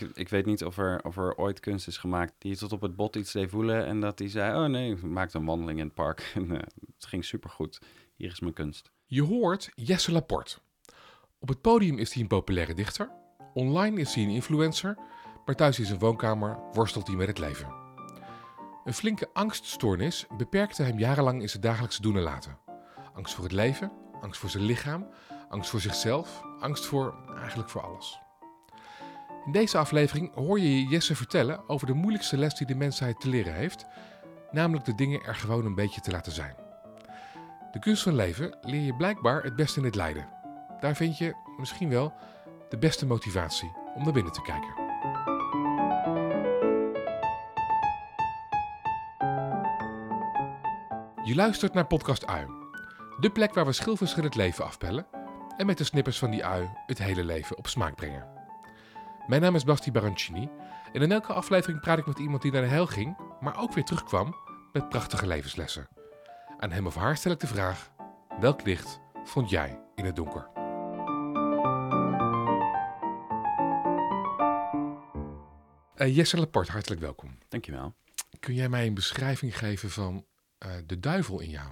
Ik, weet niet of er, of er ooit kunst is gemaakt die tot op het bot iets deed voelen. En dat die zei, oh nee, maak een wandeling in het park. En eh, het ging supergoed. Hier is mijn kunst. Je hoort Jesse Laporte. Op het podium is hij een populaire dichter. Online is hij een influencer. Maar thuis in zijn woonkamer worstelt hij met het leven. Een flinke angststoornis beperkte hem jarenlang in zijn dagelijkse doen en laten. Angst voor het leven, angst voor zijn lichaam, angst voor zichzelf, angst voor eigenlijk voor alles. In deze aflevering hoor je Jesse vertellen over de moeilijkste les die de mensheid te leren heeft, namelijk de dingen er gewoon een beetje te laten zijn. De kunst van leven leer je blijkbaar het beste in het lijden. Daar vind je misschien wel de beste motivatie om naar binnen te kijken. Je luistert naar Podcast Ui. De plek waar we schilfers het leven afpellen en met de snippers van die ui het hele leven op smaak brengen. Mijn naam is Basti Barancini en in elke aflevering praat ik met iemand die naar de hel ging, maar ook weer terugkwam met prachtige levenslessen. Aan hem of haar stel ik de vraag: welk licht vond jij in het donker? Uh, Jesse Laporte, hartelijk welkom. Dankjewel. Kun jij mij een beschrijving geven van uh, de duivel in jou?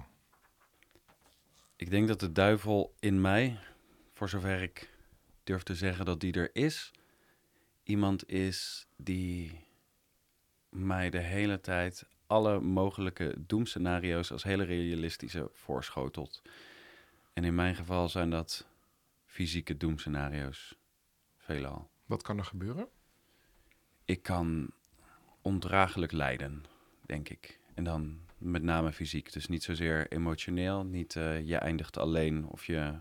Ik denk dat de duivel in mij, voor zover ik durf te zeggen dat die er is, iemand is die mij de hele tijd alle mogelijke doemscenario's als hele realistische voorschotelt. En in mijn geval zijn dat fysieke doemscenario's, veelal. Wat kan er gebeuren? Ik kan ondraaglijk lijden, denk ik. En dan met name fysiek. Dus niet zozeer emotioneel. Niet uh, je eindigt alleen of je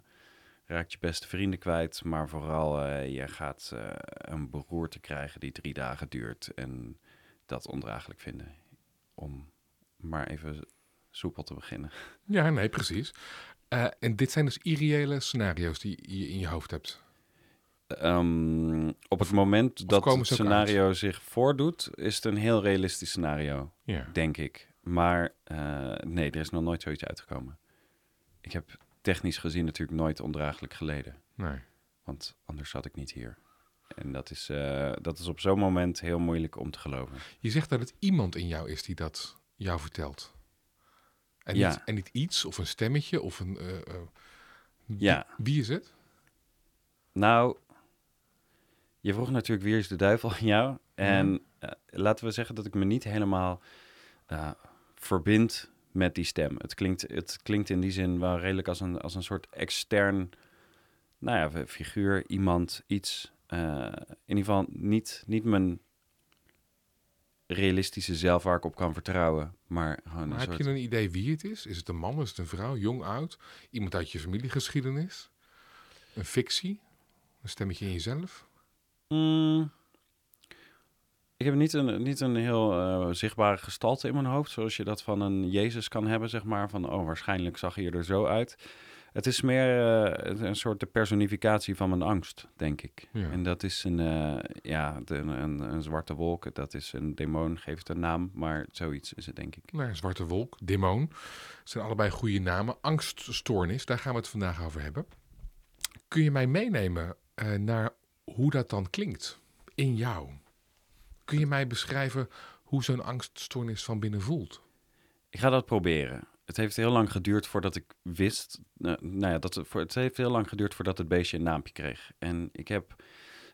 raakt je beste vrienden kwijt. Maar vooral uh, je gaat uh, een beroerte krijgen die drie dagen duurt. En dat ondraaglijk vinden. Om maar even soepel te beginnen. Ja, nee, precies. en dit zijn dus irreële scenario's die je in je hoofd hebt. Um, op het moment dat het scenario zich voordoet, is het een heel realistisch scenario, ja. denk ik. Maar nee, er is nog nooit zoiets uitgekomen. Ik heb technisch gezien natuurlijk nooit ondraaglijk geleden. Nee. Want anders zat ik niet hier. En dat is, uh, dat is op zo'n moment heel moeilijk om te geloven. Je zegt dat het iemand in jou is die dat jou vertelt. En, ja. niet, en niet iets of een stemmetje of een. Uh, ja. Wie is het? Nou, je vroeg natuurlijk wie is de duivel in jou. En mm. laten we zeggen dat ik me niet helemaal verbind met die stem. Het klinkt, het klinkt in die zin wel redelijk als een, als een soort extern nou ja, figuur, iemand, iets. Uh, in ieder geval niet, niet mijn realistische zelf waar ik op kan vertrouwen. Maar, gewoon maar heb je een idee wie het is? Is het een man, is het een vrouw, jong, oud? Iemand uit je familiegeschiedenis? Een fictie? Een stemmetje in jezelf? Mm, ik heb niet een, niet een heel uh, zichtbare gestalte in mijn hoofd, zoals je dat van een Jezus kan hebben, zeg maar. Van, oh, waarschijnlijk zag hij er zo uit. Het is meer uh, een soort de personificatie van mijn angst, denk ik. Ja. En dat is een, uh, ja, de, een, een, zwarte wolk. Dat is een demon, geeft een naam, maar zoiets is het, denk ik. Nou, zwarte wolk, demon, zijn allebei goede namen. Angststoornis, daar gaan we het vandaag over hebben. Kun je mij meenemen naar hoe dat dan klinkt in jou? Kun je mij beschrijven hoe zo'n angststoornis van binnen voelt? Ik ga dat proberen. Het heeft heel lang geduurd voordat ik wist. Uh, nou ja, dat het, voor, het heeft heel lang geduurd voordat het beestje een naampje kreeg. En ik heb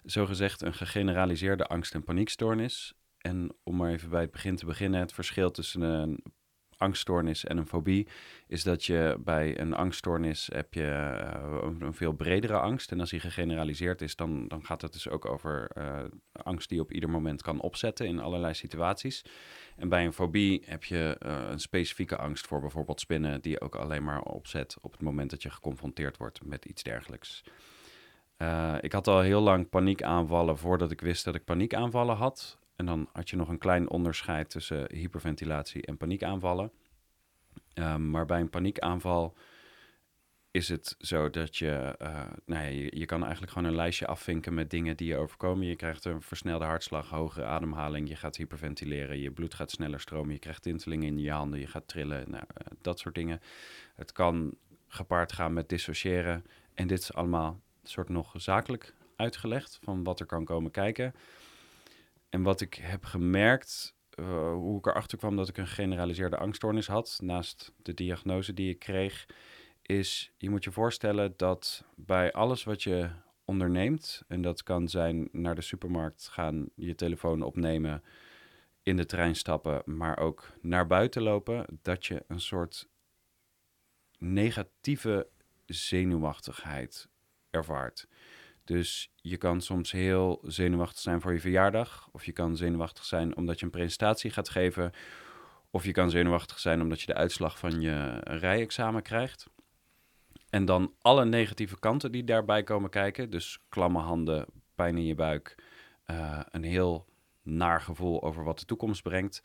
zogezegd een gegeneraliseerde angst- en paniekstoornis. En om maar even bij het begin te beginnen, het verschil tussen een angststoornis en een fobie is dat je bij een angststoornis heb je uh, een veel bredere angst. En als die gegeneraliseerd is, dan, dan gaat het dus ook over uh, angst die je op ieder moment kan opzetten in allerlei situaties. En bij een fobie heb je uh, een specifieke angst voor bijvoorbeeld spinnen, die je ook alleen maar opzet op het moment dat je geconfronteerd wordt met iets dergelijks. ik had al heel lang paniekaanvallen voordat ik wist dat ik paniekaanvallen had. En dan had je nog een klein onderscheid tussen hyperventilatie en paniekaanvallen. Um, maar bij een paniekaanval is het zo dat je, uh, nou ja, je, kan eigenlijk gewoon een lijstje afvinken met dingen die je overkomen. Je krijgt een versnelde hartslag, hogere ademhaling, je gaat hyperventileren, je bloed gaat sneller stromen, je krijgt tintelingen in je handen, je gaat trillen, nou, uh, dat soort dingen. Het kan gepaard gaan met dissociëren en dit is allemaal soort nog zakelijk uitgelegd van wat er kan komen kijken. En wat ik heb gemerkt, uh, hoe ik erachter kwam dat ik een generaliseerde angststoornis had, naast de diagnose die ik kreeg, is je moet je voorstellen dat bij alles wat je onderneemt, en dat kan zijn naar de supermarkt gaan, je telefoon opnemen, in de trein stappen, maar ook naar buiten lopen, dat je een soort negatieve zenuwachtigheid ervaart. Dus je kan soms heel zenuwachtig zijn voor je verjaardag, of je kan zenuwachtig zijn omdat je een presentatie gaat geven, of je kan zenuwachtig zijn omdat je de uitslag van je rijexamen krijgt. En dan alle negatieve kanten die daarbij komen kijken, dus klamme handen, pijn in je buik, uh, een heel naar gevoel over wat de toekomst brengt.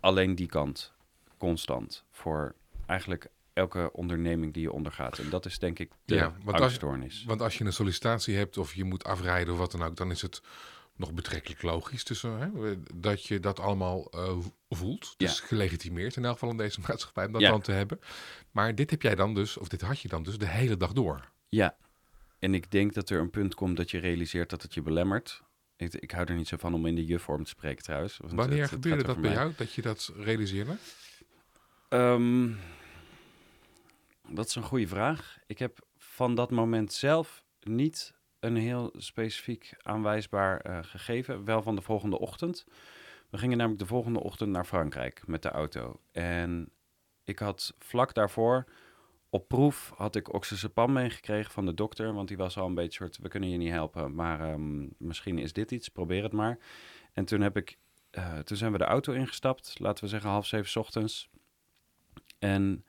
Alleen die kant, constant, voor eigenlijk elke onderneming die je ondergaat. En dat is denk ik de ja, want. Als, want als je een sollicitatie hebt of je moet afrijden of wat dan ook, dan is het nog betrekkelijk logisch tussen, hè, dat je dat allemaal uh, voelt. Dus ja. gelegitimeerd in elk geval in deze maatschappij om dat dan te hebben. Maar dit heb jij dan dus, of dit had je dan dus de hele dag door. Ja, en ik denk dat er een punt komt dat je realiseert dat het je belemmert. Ik, ik hou er niet zo van om in de je-vorm te spreken trouwens. Wanneer gebeurde dat bij jou, dat je dat realiseerde? Um, dat is een goede vraag. Ik heb van dat moment zelf niet een heel specifiek aanwijsbaar uh, gegeven. Wel van de volgende ochtend. We gingen namelijk de volgende ochtend naar Frankrijk met de auto. En ik had vlak daarvoor op proef had ik oxazepam meegekregen van de dokter. Want die was al een beetje soort, we kunnen je niet helpen. Maar um, misschien is dit iets, probeer het maar. En toen heb ik, uh, toen zijn we de auto ingestapt. Laten we zeggen half zeven ochtends. En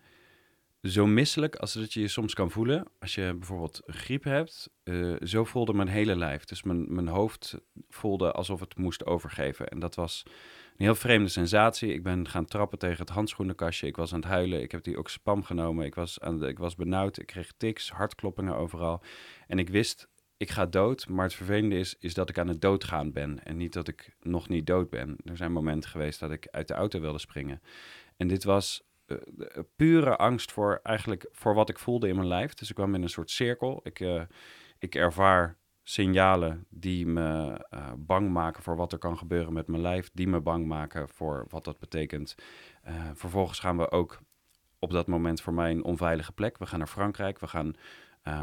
zo misselijk als dat je je soms kan voelen. Als je bijvoorbeeld griep hebt, uh, zo voelde mijn hele lijf. Dus mijn, mijn hoofd voelde alsof het moest overgeven. En dat was een heel vreemde sensatie. Ik ben gaan trappen tegen het handschoenenkastje. Ik was aan het huilen. Ik heb die oxypam genomen. Ik was, aan de, ik was benauwd. Ik kreeg tics, hartkloppingen overal. En ik wist, ik ga dood. Maar het vervelende is, is dat ik aan het doodgaan ben. En niet dat ik nog niet dood ben. Er zijn momenten geweest dat ik uit de auto wilde springen. En dit was pure angst voor eigenlijk voor wat ik voelde in mijn lijf. Dus ik kwam in een soort cirkel. Ik, uh, ik ervaar signalen die me bang maken voor wat er kan gebeuren met mijn lijf, die me bang maken voor wat dat betekent. vervolgens gaan we ook op dat moment voor mij een onveilige plek. We gaan naar Frankrijk, we gaan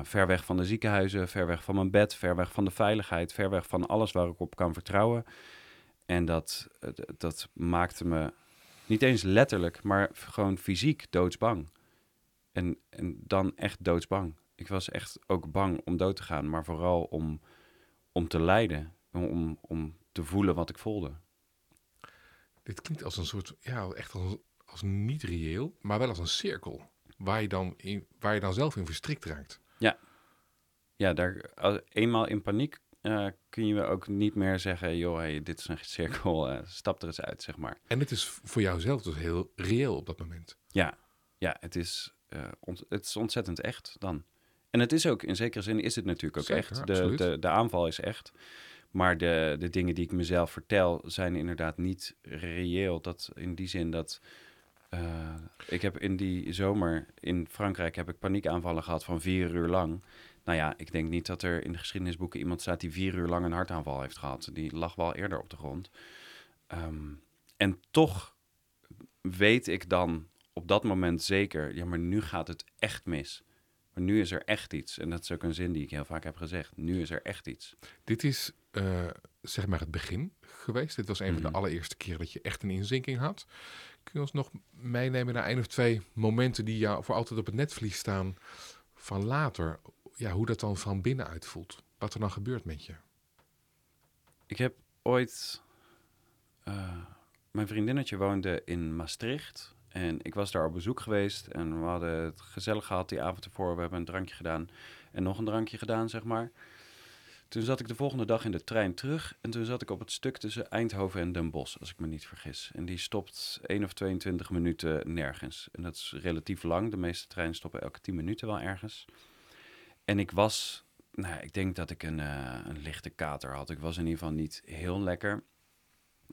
ver weg van de ziekenhuizen, ver weg van mijn bed, ver weg van de veiligheid, ver weg van alles waar ik op kan vertrouwen. En dat, dat maakte me niet eens letterlijk, maar gewoon fysiek doodsbang. En, en dan echt doodsbang. Ik was echt ook bang om dood te gaan, maar vooral om, om te lijden. Om, om te voelen wat ik voelde. Dit klinkt als een soort, ja, echt als, als niet reëel, maar wel als een cirkel. Waar je dan, in, waar je dan zelf in verstrikt raakt. Ja, ja daar, eenmaal in paniek uh, kun je ook niet meer zeggen, joh, hey, dit is een cirkel, uh, stap er eens uit, zeg maar. En het is voor jouzelf dus heel reëel op dat moment. Ja, ja het, is, uh, ont het is ontzettend echt dan. En het is ook, in zekere zin is het natuurlijk ook echt. De, de, de, aanval is echt. Maar de, de dingen die ik mezelf vertel zijn inderdaad niet reëel. Dat in die zin dat... ik heb in die zomer in Frankrijk heb ik paniekaanvallen gehad van vier uur lang. Nou ja, ik denk niet dat er in de geschiedenisboeken iemand staat die vier uur lang een hartaanval heeft gehad. Die lag wel eerder op de grond. Ehm, en toch weet ik dan op dat moment zeker, ja, maar nu gaat het echt mis. Maar nu is er echt iets. En dat is ook een zin die ik heel vaak heb gezegd. Nu is er echt iets. Dit is uh, zeg maar het begin geweest. Dit was een van de mhm. allereerste keren dat je echt een inzinking had. Kun je ons nog meenemen naar één of twee momenten die jou voor altijd op het netvlies staan van later? Ja, hoe dat dan van binnenuit voelt. Wat er dan gebeurt met je. Ik heb ooit. Uh, mijn vriendinnetje woonde in Maastricht. En ik was daar op bezoek geweest. En we hadden het gezellig gehad die avond ervoor. We hebben een drankje gedaan. En nog een drankje gedaan, zeg maar. Toen zat ik de volgende dag in de trein terug. En toen zat ik op het stuk tussen Eindhoven en Den Bosch, als ik me niet vergis. En die stopt 1 of 22 minuten nergens. En dat is relatief lang. De meeste treinen stoppen elke 10 minuten wel ergens. En ik was, nou, ik denk dat ik een, uh, een lichte kater had. Ik was in ieder geval niet heel lekker.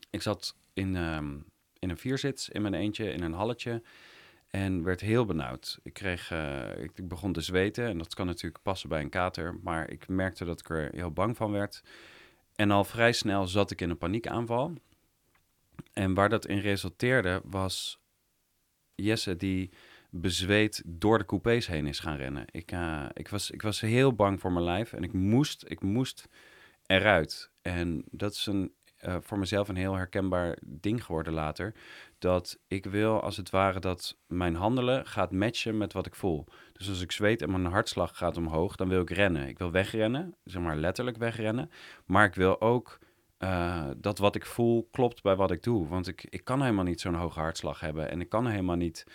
Ik zat in, um, in een vierzits in mijn eentje in een halletje en werd heel benauwd. Ik, kreeg, uh, ik, begon te zweten en dat kan natuurlijk passen bij een kater, maar ik merkte dat ik er heel bang van werd. En al vrij snel zat ik in een paniekaanval. En waar dat in resulteerde was Jesse die bezweet door de coupés heen is gaan rennen. Ik, uh, ik, was, ik was heel bang voor mijn lijf en ik moest, ik moest eruit. En dat is een, uh, voor mezelf een heel herkenbaar ding geworden later. Dat ik wil als het ware dat mijn handelen gaat matchen met wat ik voel. Dus als ik zweet en mijn hartslag gaat omhoog, dan wil ik rennen. Ik wil wegrennen, zeg maar letterlijk wegrennen. Maar ik wil ook uh, dat wat ik voel klopt bij wat ik doe. Want ik, ik kan helemaal niet zo'n hoge hartslag hebben. En ik kan helemaal niet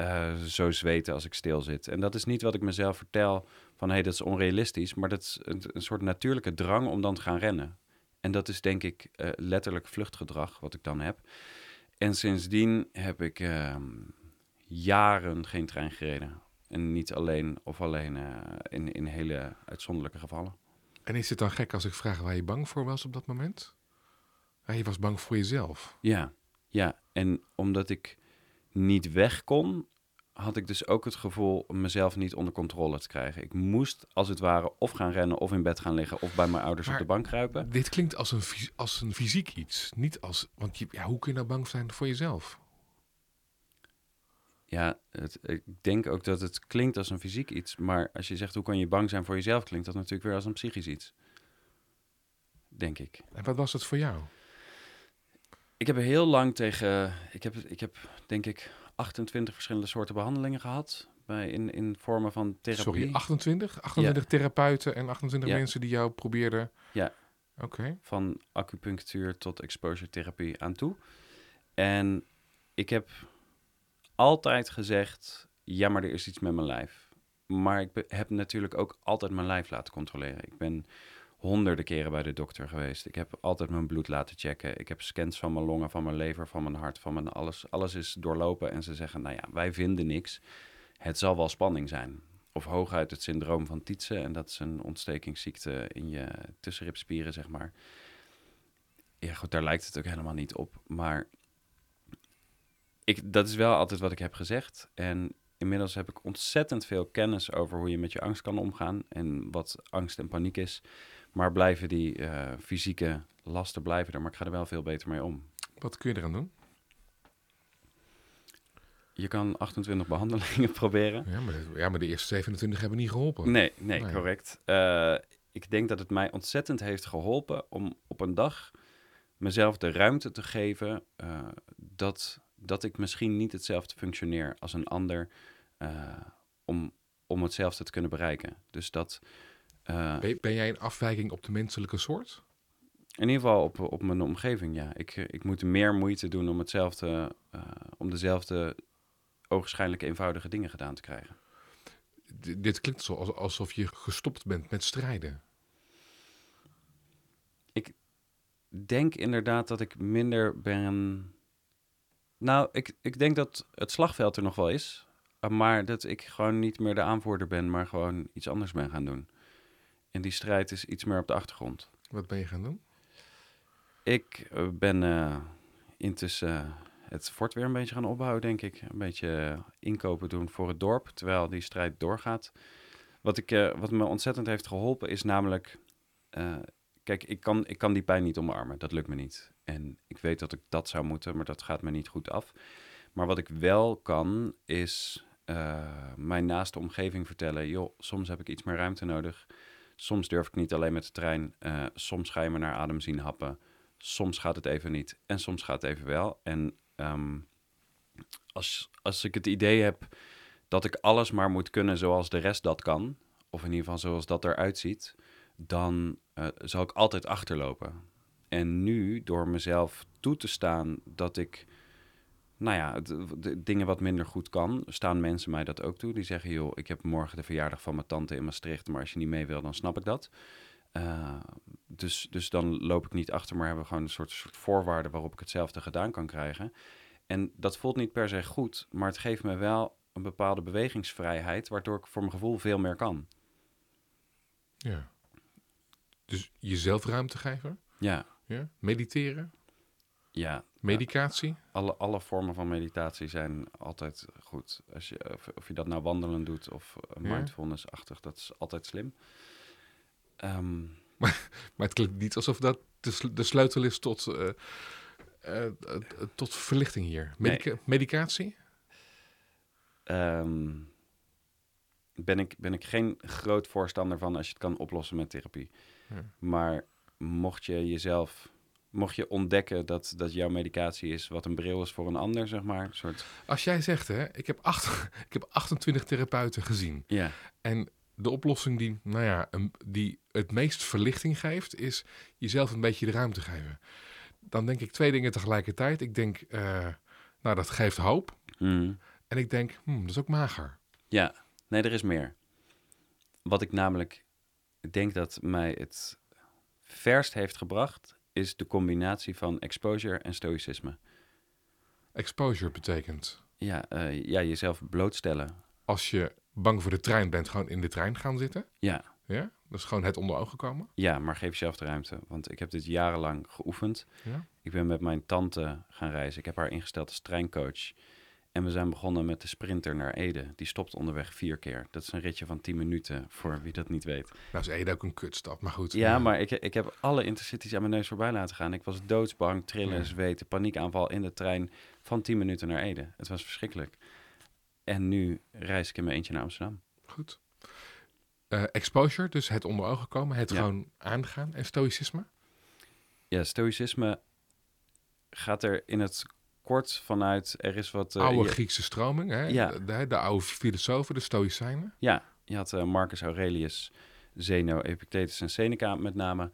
uh, zo zweten als ik stil zit. En dat is niet wat ik mezelf vertel van hé, hey, dat is onrealistisch. Maar dat is een, een, soort natuurlijke drang om dan te gaan rennen. En dat is denk ik uh, letterlijk vluchtgedrag wat ik dan heb. En sindsdien heb ik ehm, jaren geen trein gereden. En niet alleen of alleen in, in hele uitzonderlijke gevallen. En is het dan gek als ik vraag waar je bang voor was op dat moment? Ja, je was bang voor jezelf. Ja, ja. En omdat ik niet weg kon, had ik dus ook het gevoel mezelf niet onder controle te krijgen. Ik moest als het ware of gaan rennen of in bed gaan liggen of bij mijn ouders maar op de bank kruipen. Dit klinkt als een, als een fysiek iets. Niet als, want je, ja, hoe kun je nou bang zijn voor jezelf? Ja, het, ik denk ook dat het klinkt als een fysiek iets. Maar als je zegt hoe kan je bang zijn voor jezelf, klinkt dat natuurlijk weer als een psychisch iets. Denk ik. En wat was het voor jou? Ik heb heel lang tegen. Ik heb, ik heb denk ik 28 verschillende soorten behandelingen gehad. Bij, in, in vormen van therapie. Sorry, 28? 28 ja. therapeuten en 28 ja. mensen die jou probeerden. Ja. Oké. Okay. Van acupunctuur tot exposure therapie aan toe. En ik heb altijd gezegd: ja, maar er is iets met mijn lijf. Maar ik heb natuurlijk ook altijd mijn lijf laten controleren. Ik ben honderden keren bij de dokter geweest. Ik heb altijd mijn bloed laten checken. Ik heb scans van mijn longen, van mijn lever, van mijn hart, van mijn alles. Alles is doorlopen en ze zeggen, nou ja, wij vinden niks. Het zal wel spanning zijn. Of hooguit het syndroom van Tietze. En dat is een ontstekingsziekte in je tussenribspieren, zeg maar. Ja, goed, daar lijkt het ook helemaal niet op. Maar ik, dat is wel altijd wat ik heb gezegd. En inmiddels heb ik ontzettend veel kennis over hoe je met je angst kan omgaan. En wat angst en paniek is. Maar blijven die uh, fysieke lasten blijven er. Maar ik ga er wel veel beter mee om. Wat kun je eraan doen? Je kan 28 behandelingen proberen. Ja, maar de, ja, maar de eerste 27 hebben niet geholpen. Nee, nee, nee. correct. Uh, ik denk dat het mij ontzettend heeft geholpen om op een dag mezelf de ruimte te geven uh, dat, dat ik misschien niet hetzelfde functioneer als een ander om, om hetzelfde te kunnen bereiken. Dus dat uh, ben, ben, jij een afwijking op de menselijke soort? In ieder geval op, op mijn omgeving, ja. Ik, ik moet meer moeite doen om hetzelfde, uh, om dezelfde ogenschijnlijk eenvoudige dingen gedaan te krijgen. D dit klinkt zo alsof je gestopt bent met strijden. Ik denk inderdaad dat ik minder ben. Nou, ik, ik denk dat het slagveld er nog wel is. Maar dat ik gewoon niet meer de aanvoerder ben, maar gewoon iets anders ben gaan doen. En die strijd is iets meer op de achtergrond. Wat ben je gaan doen? Ik ben uh, intussen uh, het fort weer een beetje gaan opbouwen, denk ik. Een beetje inkopen doen voor het dorp, terwijl die strijd doorgaat. Wat, ik, uh, wat me ontzettend heeft geholpen is namelijk... kijk, ik kan, ik kan die pijn niet omarmen. Dat lukt me niet. En ik weet dat ik dat zou moeten, maar dat gaat me niet goed af. Maar wat ik wel kan, is mijn naaste omgeving vertellen... joh, soms heb ik iets meer ruimte nodig... Soms durf ik niet alleen met de trein. Uh, soms ga je me naar adem zien happen. Soms gaat het even niet. En soms gaat het even wel. En um, als, als ik het idee heb dat ik alles maar moet kunnen zoals de rest dat kan, of in ieder geval zoals dat eruit ziet, dan uh, zal ik altijd achterlopen. En nu, door mezelf toe te staan dat ik nou ja, de, de, dingen wat minder goed kan, staan mensen mij dat ook toe. Die zeggen, joh, ik heb morgen de verjaardag van mijn tante in Maastricht, maar als je niet mee wil, dan snap ik dat. Uh, dus, dus dan loop ik niet achter, maar hebben we gewoon een soort, soort voorwaarden waarop ik hetzelfde gedaan kan krijgen. En dat voelt niet per se goed, maar het geeft me wel een bepaalde bewegingsvrijheid, waardoor ik voor mijn gevoel veel meer kan. Ja. Dus jezelf ruimte geven? Ja. ja. Mediteren? Ja. Medicatie? Alle, alle vormen van meditatie zijn altijd goed. Als je, of, of je dat nou wandelen doet of mindfulness-achtig, dat is altijd slim. Um, maar, maar het klinkt niet alsof dat de, de sleutel is tot, eh, eh, eh, tot verlichting hier. Medica- Medicatie? Ehm, ben, ik, ben ik geen groot voorstander van als je het kan oplossen met therapie. Ja. Maar mocht je jezelf, mocht je ontdekken dat, dat jouw medicatie is wat een bril is voor een ander, zeg maar. Soort, Als jij zegt, hè, ik heb, acht, ik heb 28 therapeuten gezien. ja, En de oplossing die, nou ja, een- die het meest verlichting geeft, is jezelf een beetje de ruimte geven. Dan denk ik twee dingen tegelijkertijd. Ik denk, eh, nou, dat geeft hoop. Mm. En ik denk, hmm, dat is ook mager. ja, nee, er is meer. Wat ik namelijk denk dat mij het verst heeft gebracht, is de combinatie van exposure en stoïcisme. Exposure betekent, Ja, eh, ja jezelf blootstellen. als je bang voor de trein bent, gewoon in de trein gaan zitten. Ja, Ja, dat is gewoon het onder ogen komen. Ja, maar geef jezelf de ruimte. Want ik heb dit jarenlang geoefend. Ja. Ik ben met mijn tante gaan reizen. Ik heb haar ingesteld als treincoach. En we zijn begonnen met de sprinter naar Ede. Die stopt onderweg vier keer. Dat is een ritje van 10 minuten, voor wie dat niet weet. Nou is Ede ook een kutstad, maar goed. Ja, maar ik, ik heb alle intercities aan mijn neus voorbij laten gaan. Ik was doodsbang, trillen, Ja. zweten, paniekaanval in de trein van 10 minuten naar Ede. Het was verschrikkelijk. En nu reis ik in mijn eentje naar Amsterdam. Goed. Eh, exposure, dus het onder ogen komen, het Ja. gewoon aangaan. En stoïcisme? Ja, stoïcisme gaat er in het kort vanuit... Er is wat... eh, oude Griekse stroming, hè? Ja. De, de, de oude filosofen, de stoïcijnen. Ja, je had eh, Marcus Aurelius, Zeno, Epictetus en Seneca met name.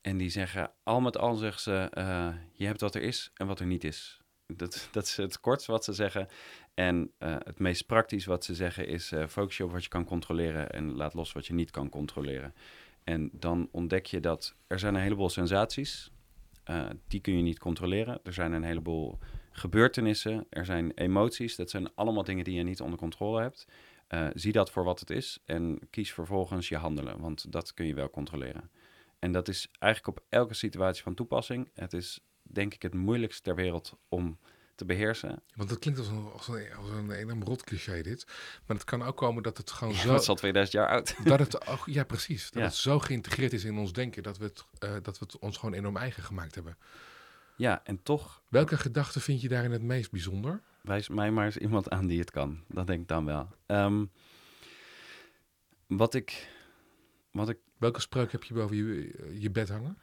En die zeggen, al met al zeggen ze, eh, je hebt wat er is en wat er niet is. Dat, dat is het kort wat ze zeggen. En het meest praktisch wat ze zeggen is, focus je op wat je kan controleren en laat los wat je niet kan controleren. En dan ontdek je dat er zijn een heleboel sensaties, die kun je niet controleren. Er zijn een heleboel gebeurtenissen, er zijn emoties, dat zijn allemaal dingen die je niet onder controle hebt. Eh, zie dat voor wat het is en kies vervolgens je handelen, want dat kun je wel controleren. En dat is eigenlijk op elke situatie van toepassing. Het is denk ik het moeilijkste ter wereld om te beheersen. Want dat klinkt als een, als een, als een enorm rot cliché dit. Maar het kan ook komen dat het gewoon Ja, zo... dat is al 2000 jaar oud. Dat het, ook- ja, precies. Dat Ja. het zo geïntegreerd is in ons denken dat we, het, eh, dat we het ons gewoon enorm eigen gemaakt hebben. Ja, en toch Welke gedachte vind je daarin het meest bijzonder? wijs mij maar eens iemand aan die het kan. Dat denk ik dan wel. Ehm, wat ik... Wat ik Welke spreuk heb je boven je, je bed hangen?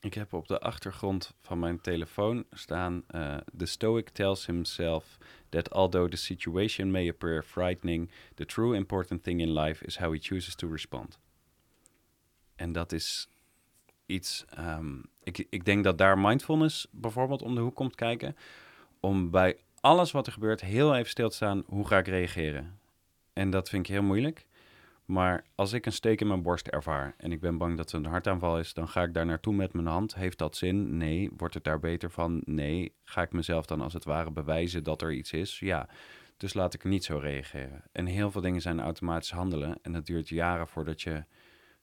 Ik heb op de achtergrond van mijn telefoon staan: eh, The Stoic tells himself that although the situation may appear frightening, the true important thing in life is how he chooses to respond. En dat is iets. ehm, ik, ik denk dat daar mindfulness bijvoorbeeld om de hoek komt kijken. Om bij alles wat er gebeurt heel even stil te staan: hoe ga ik reageren? En dat vind ik heel moeilijk. Maar als ik een steek in mijn borst ervaar en ik ben bang dat het een hartaanval is, dan ga ik daar naartoe met mijn hand. Heeft dat zin? Nee. Wordt het daar beter van? Nee. Ga ik mezelf dan als het ware bewijzen dat er iets is? Ja. Dus laat ik niet zo reageren. En heel veel dingen zijn automatisch handelen. En dat duurt jaren voordat je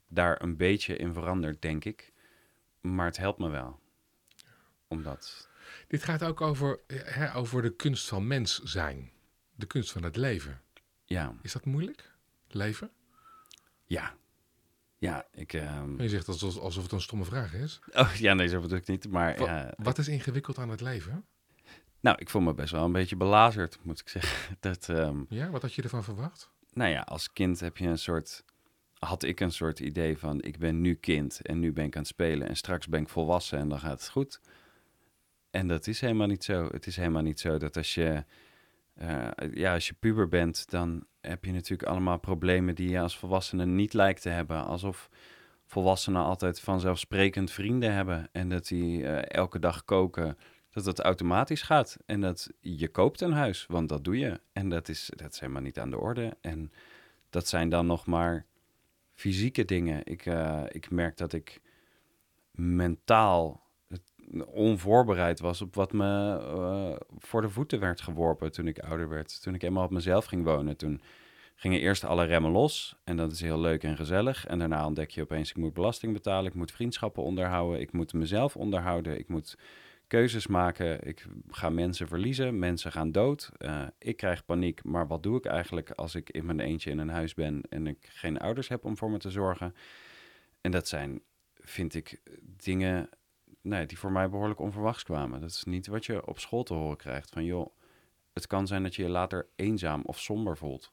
daar een beetje in verandert, denk ik. Maar het helpt me wel. Omdat. Dit gaat ook over, hè, over de kunst van mens zijn. De kunst van het leven. Ja. Is dat moeilijk? Leven? Ja. Ja, ik. ehm, Je zegt alsof, alsof het een stomme vraag is. Oh ja, nee, zo bedoel ik niet. Maar Wa- ja, Wat is ingewikkeld aan het leven? Nou, ik voel me best wel een beetje belazerd, moet ik zeggen. Dat, ehm, Ja, wat had je ervan verwacht? nou ja, als kind heb je een soort, had ik een soort idee van, ik ben nu kind en nu ben ik aan het spelen en straks ben ik volwassen en dan gaat het goed. En dat is helemaal niet zo. Het is helemaal niet zo dat als je, eh, ja, als je puber bent, dan heb je natuurlijk allemaal problemen die je als volwassene niet lijkt te hebben. Alsof volwassenen altijd vanzelfsprekend vrienden hebben en dat die eh, elke dag koken, dat het automatisch gaat. En dat je koopt een huis, want dat doe je. En dat is, dat is helemaal niet aan de orde. En dat zijn dan nog maar fysieke dingen. Ik, eh, ik merk dat ik mentaal onvoorbereid was op wat me eh, voor de voeten werd geworpen toen ik ouder werd. Toen ik eenmaal op mezelf ging wonen, toen gingen eerst alle remmen los. En dat is heel leuk en gezellig. En daarna ontdek je opeens, ik moet belasting betalen, ik moet vriendschappen onderhouden, ik moet mezelf onderhouden, ik moet keuzes maken. Ik ga mensen verliezen, mensen gaan dood. Eh, ik krijg paniek, maar wat doe ik eigenlijk als ik in mijn eentje in een huis ben en ik geen ouders heb om voor me te zorgen? En dat zijn vind ik dingen nee, die voor mij behoorlijk onverwachts kwamen. Dat is niet wat je op school te horen krijgt. Van joh, het kan zijn dat je je later eenzaam of somber voelt.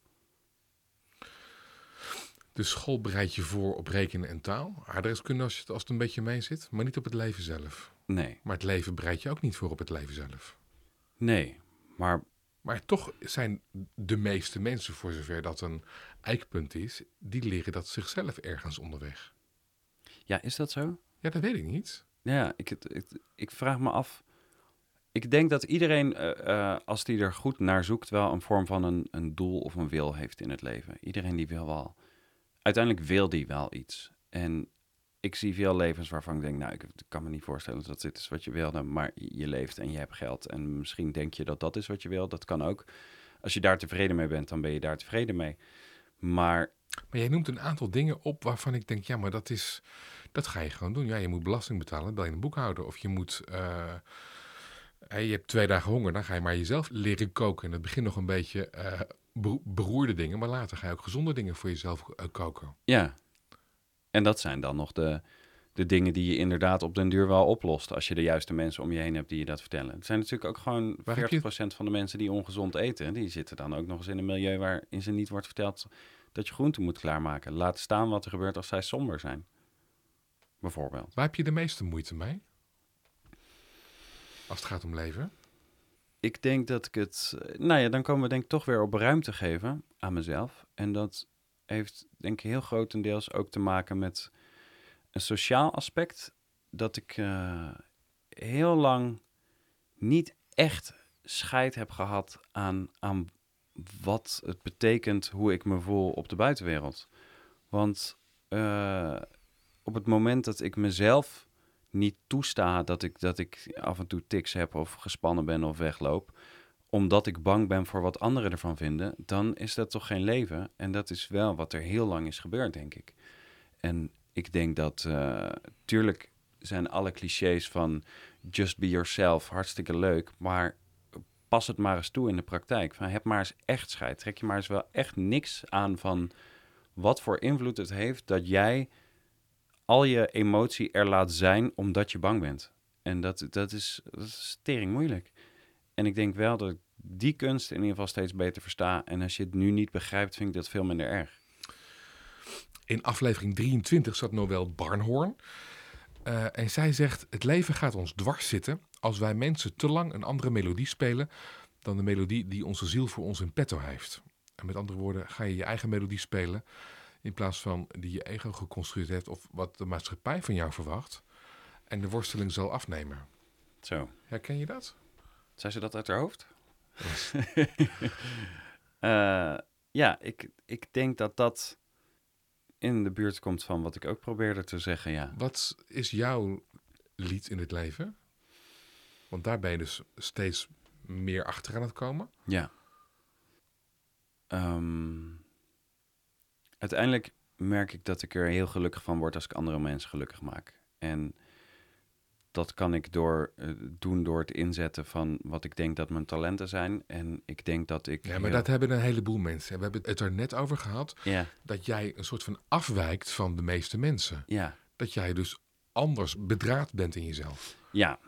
De school bereidt je voor op rekenen en taal. Aardrijkskunde als, als het een beetje mee zit, maar niet op het leven zelf. Nee, Maar het leven bereidt je ook niet voor op het leven zelf. nee. Maar Maar toch zijn de meeste mensen, voor zover dat een eikpunt is, die leren dat zichzelf ergens onderweg. ja, is dat zo? Ja, dat weet ik niet. Ja, ik, ik, ik vraag me af. Ik denk dat iedereen, eh, eh, als die er goed naar zoekt, wel een vorm van een, een doel of een wil heeft in het leven. Iedereen die wil wel. Uiteindelijk wil die wel iets. En ik zie veel levens waarvan ik denk, nou, ik kan me niet voorstellen dat dit is wat je wilde, maar je leeft en je hebt geld. En misschien denk je dat dat is wat je wil. Dat kan ook. Als je daar tevreden mee bent, dan ben je daar tevreden mee. Maar Maar jij noemt een aantal dingen op waarvan ik denk, ja, maar dat is, dat ga je gewoon doen. Ja, je moet belasting betalen, bel je een boekhouder. Of je moet, hè, je hebt twee dagen honger, dan ga je maar jezelf leren koken. In het begin nog een beetje eh, bero- beroerde dingen, maar later ga je ook gezonde dingen voor jezelf eh, koken. Ja. En dat zijn dan nog de, de dingen die je inderdaad op den duur wel oplost. Als je de juiste mensen om je heen hebt die je dat vertellen. Het zijn natuurlijk ook gewoon Waar heb je- 40% van de mensen die ongezond eten. Die zitten dan ook nog eens in een milieu waarin ze niet wordt verteld dat je groenten moet klaarmaken. Laat staan wat er gebeurt als zij somber zijn. Bijvoorbeeld. Waar heb je de meeste moeite mee? Als het gaat om leven. Ik denk dat ik het... Nou ja, dan komen we denk ik toch weer op ruimte geven aan mezelf. En dat heeft denk ik heel grotendeels ook te maken met een sociaal aspect. Dat ik eh, heel lang niet echt scheid heb gehad aan, aan wat het betekent hoe ik me voel op de buitenwereld. Want eh, op het moment dat ik mezelf niet toesta dat ik, dat ik af en toe tics heb of gespannen ben of wegloop, omdat ik bang ben voor wat anderen ervan vinden, dan is dat toch geen leven. En dat is wel wat er heel lang is gebeurd, denk ik. En ik denk dat, eh, tuurlijk zijn alle clichés van just be yourself hartstikke leuk, maar pas het maar eens toe in de praktijk. Van, heb maar eens echt scheid. Trek je maar eens wel echt niks aan van wat voor invloed het heeft dat jij al je emotie er laat zijn omdat je bang bent. En dat, dat, is, dat is tering moeilijk. En ik denk wel dat ik die kunst in ieder geval steeds beter versta. En als je het nu niet begrijpt, vind ik dat veel minder erg. In aflevering 23 zat Noël Barnhoorn. Eh, en zij zegt: Het leven gaat ons dwars zitten als wij mensen te lang een andere melodie spelen dan de melodie die onze ziel voor ons in petto heeft. En met andere woorden, ga je je eigen melodie spelen in plaats van die je ego geconstrueerd heeft of wat de maatschappij van jou verwacht. En de worsteling zal afnemen. Zo. Herken je dat? Zei ze dat uit haar hoofd? Eh, ja, ik, ik denk dat dat in de buurt komt van wat ik ook probeerde te zeggen, ja. Wat is jouw lied in het leven? Want daar ben je dus steeds meer achter aan het komen. Ja. Ehm, uiteindelijk merk ik dat ik er heel gelukkig van word als ik andere mensen gelukkig maak. En dat kan ik door, eh, doen door het inzetten van wat ik denk dat mijn talenten zijn. En ik denk dat ik... Ja, maar heel- dat hebben een heleboel mensen. We hebben het er net over gehad Ja, dat jij een soort van afwijkt van de meeste mensen. ja, Dat jij dus anders bedraad bent in jezelf. ja.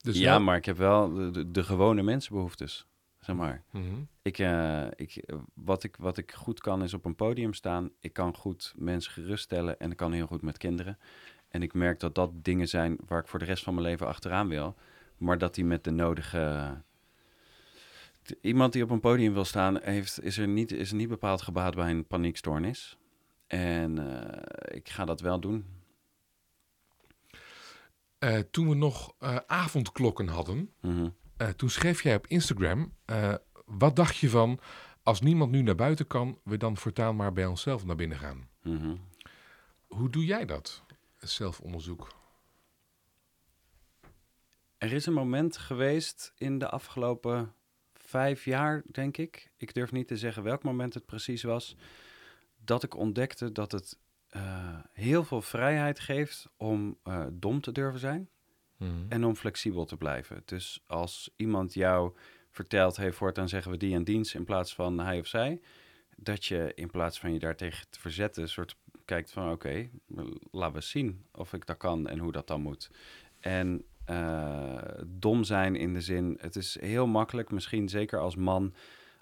Dus ja, wel- maar ik heb wel de, de, de gewone mensenbehoeftes, zeg maar. Mhm. Ik, eh, ik, wat, ik, wat ik goed kan is op een podium staan. Ik kan goed mensen geruststellen en ik kan heel goed met kinderen. En ik merk dat dat dingen zijn waar ik voor de rest van mijn leven achteraan wil. Maar dat die met de nodige... t- Iemand die op een podium wil staan, heeft, is er niet, is er niet bepaald gebaat bij een paniekstoornis. En eh, ik ga dat wel doen. Eh, toen we nog eh, avondklokken hadden, Mhm. eh, toen schreef jij op Instagram... eh, wat dacht je van, als niemand nu naar buiten kan... we dan voortaan maar bij onszelf naar binnen gaan. Mhm. Hoe doe jij dat, zelfonderzoek? Er is een moment geweest in de afgelopen vijf jaar, denk ik. Ik durf niet te zeggen welk moment het precies was. Dat ik ontdekte dat het eh, heel veel vrijheid geeft om eh, dom te durven zijn Mhm. en om flexibel te blijven. Dus als iemand jou vertelt, hey, voortaan zeggen we die en dienst in plaats van hij of zij, dat je in plaats van je daartegen te verzetten, een soort kijkt van oké, laten we zien of ik dat kan en hoe dat dan moet. En eh, dom zijn in de zin, het is heel makkelijk, misschien zeker als man,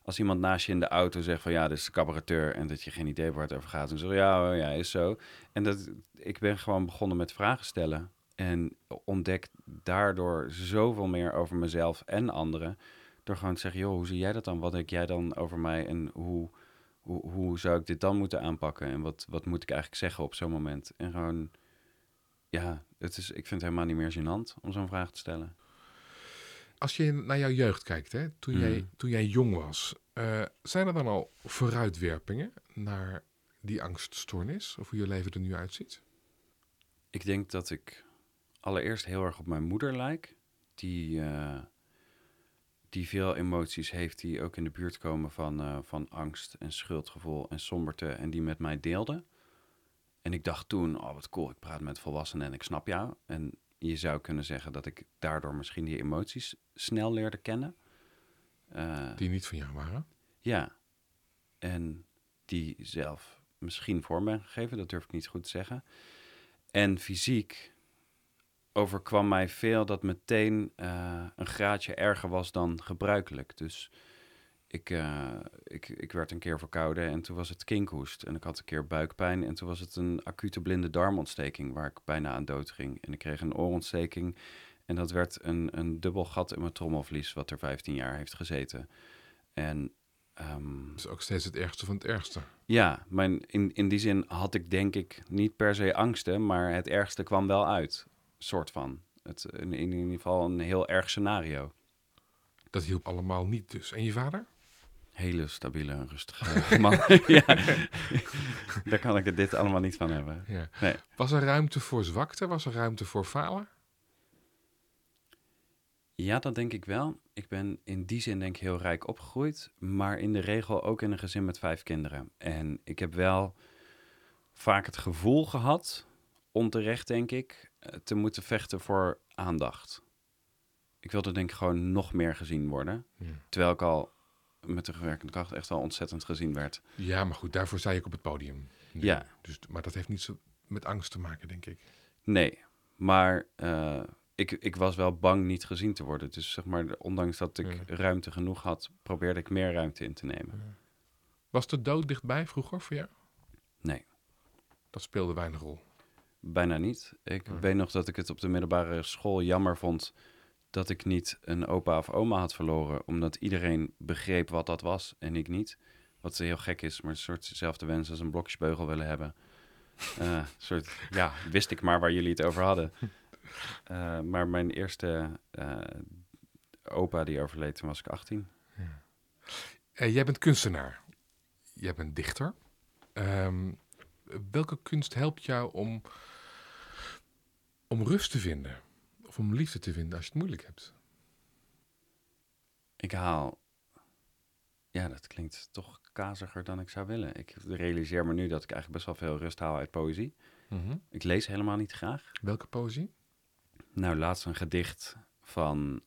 als iemand naast je in de auto zegt van ja, dit is de cabareteur en dat je geen idee waar het over gaat. En zo ja, oh ja, is zo. En dat ik ben gewoon begonnen met vragen stellen en ontdek daardoor zoveel meer over mezelf en anderen. Door gewoon te zeggen, joh, hoe zie jij dat dan? Wat denk jij dan over mij? En hoe, hoe, hoe zou ik dit dan moeten aanpakken? En wat, wat moet ik eigenlijk zeggen op zo'n moment? En gewoon, ja, het is, ik vind het helemaal niet meer gênant om zo'n vraag te stellen. Als je naar jouw jeugd kijkt, hè, toen, jij, Mhm. toen jij jong was, eh, zijn er dan al vooruitwerpingen naar die angststoornis? Of hoe je leven er nu uitziet? Ik denk dat ik allereerst heel erg op mijn moeder lijk. Die, eh, die veel emoties heeft die ook in de buurt komen van, eh, van angst en schuldgevoel en somberte. En die met mij deelde. En ik dacht toen, oh wat cool, ik praat met volwassenen en ik snap jou. En je zou kunnen zeggen dat ik daardoor misschien die emoties snel leerde kennen. Eh, Die niet van jou waren? ja. En die zelf misschien vorm ben gegeven, dat durf ik niet goed te zeggen. En fysiek overkwam mij veel dat meteen eh, een graadje erger was dan gebruikelijk. Dus ik, eh, ik, ik werd een keer verkouden en toen was het kinkhoest. En ik had een keer buikpijn en toen was het een acute blinde darmontsteking waar ik bijna aan dood ging. En ik kreeg een oorontsteking en dat werd een, een dubbel gat in mijn trommelvlies wat er 15 jaar heeft gezeten. En Dat is ook steeds het ergste van het ergste. ja, mijn, in, in die zin had ik denk ik niet per se angsten, maar het ergste kwam wel uit. Soort van. Het, in, in ieder geval een heel erg scenario. Dat hielp allemaal niet dus. En je vader? Hele stabiele en rustige man. ja, daar kan ik dit allemaal niet van hebben. Ja. Nee. Was er ruimte voor zwakte? Was er ruimte voor falen? Ja, dat denk ik wel. Ik ben in die zin denk ik heel rijk opgegroeid, maar in de regel ook in een gezin met vijf kinderen. En ik heb wel vaak het gevoel gehad, onterecht denk ik, te moeten vechten voor aandacht. Ik wilde denk ik gewoon nog meer gezien worden, Ja. terwijl ik al met de gewerkende kracht echt wel ontzettend gezien werd. Ja, maar goed, daarvoor je ook op het podium. Nu. Ja. Dus, maar dat heeft niet zo met angst te maken, denk ik. Nee, maar eh, ik, ik was wel bang niet gezien te worden. Dus zeg maar, ondanks dat ik Ja. ruimte genoeg had, probeerde ik meer ruimte in te nemen. Was de dood dichtbij vroeger voor jou? Nee. Dat speelde weinig rol. Bijna niet. Ik Ja. weet nog dat ik het op de middelbare school jammer vond dat ik niet een opa of oma had verloren, omdat iedereen begreep wat dat was en ik niet. Wat heel gek is, maar een soort dezelfde wens als een blokjesbeugel willen hebben. Een soort, ja, wist ik maar waar jullie het over hadden. Eh, maar mijn eerste eh, opa die overleed, toen was ik 18. Eh, jij bent kunstenaar. Jij bent dichter. Ehm, welke kunst helpt jou om, om rust te vinden? Of om liefde te vinden als je het moeilijk hebt? Ik haal. Ja, dat klinkt toch kaziger dan ik zou willen. Ik realiseer me nu dat ik eigenlijk best wel veel rust haal uit poëzie. Ik lees helemaal niet graag. Welke poëzie? Nou, laatst een gedicht van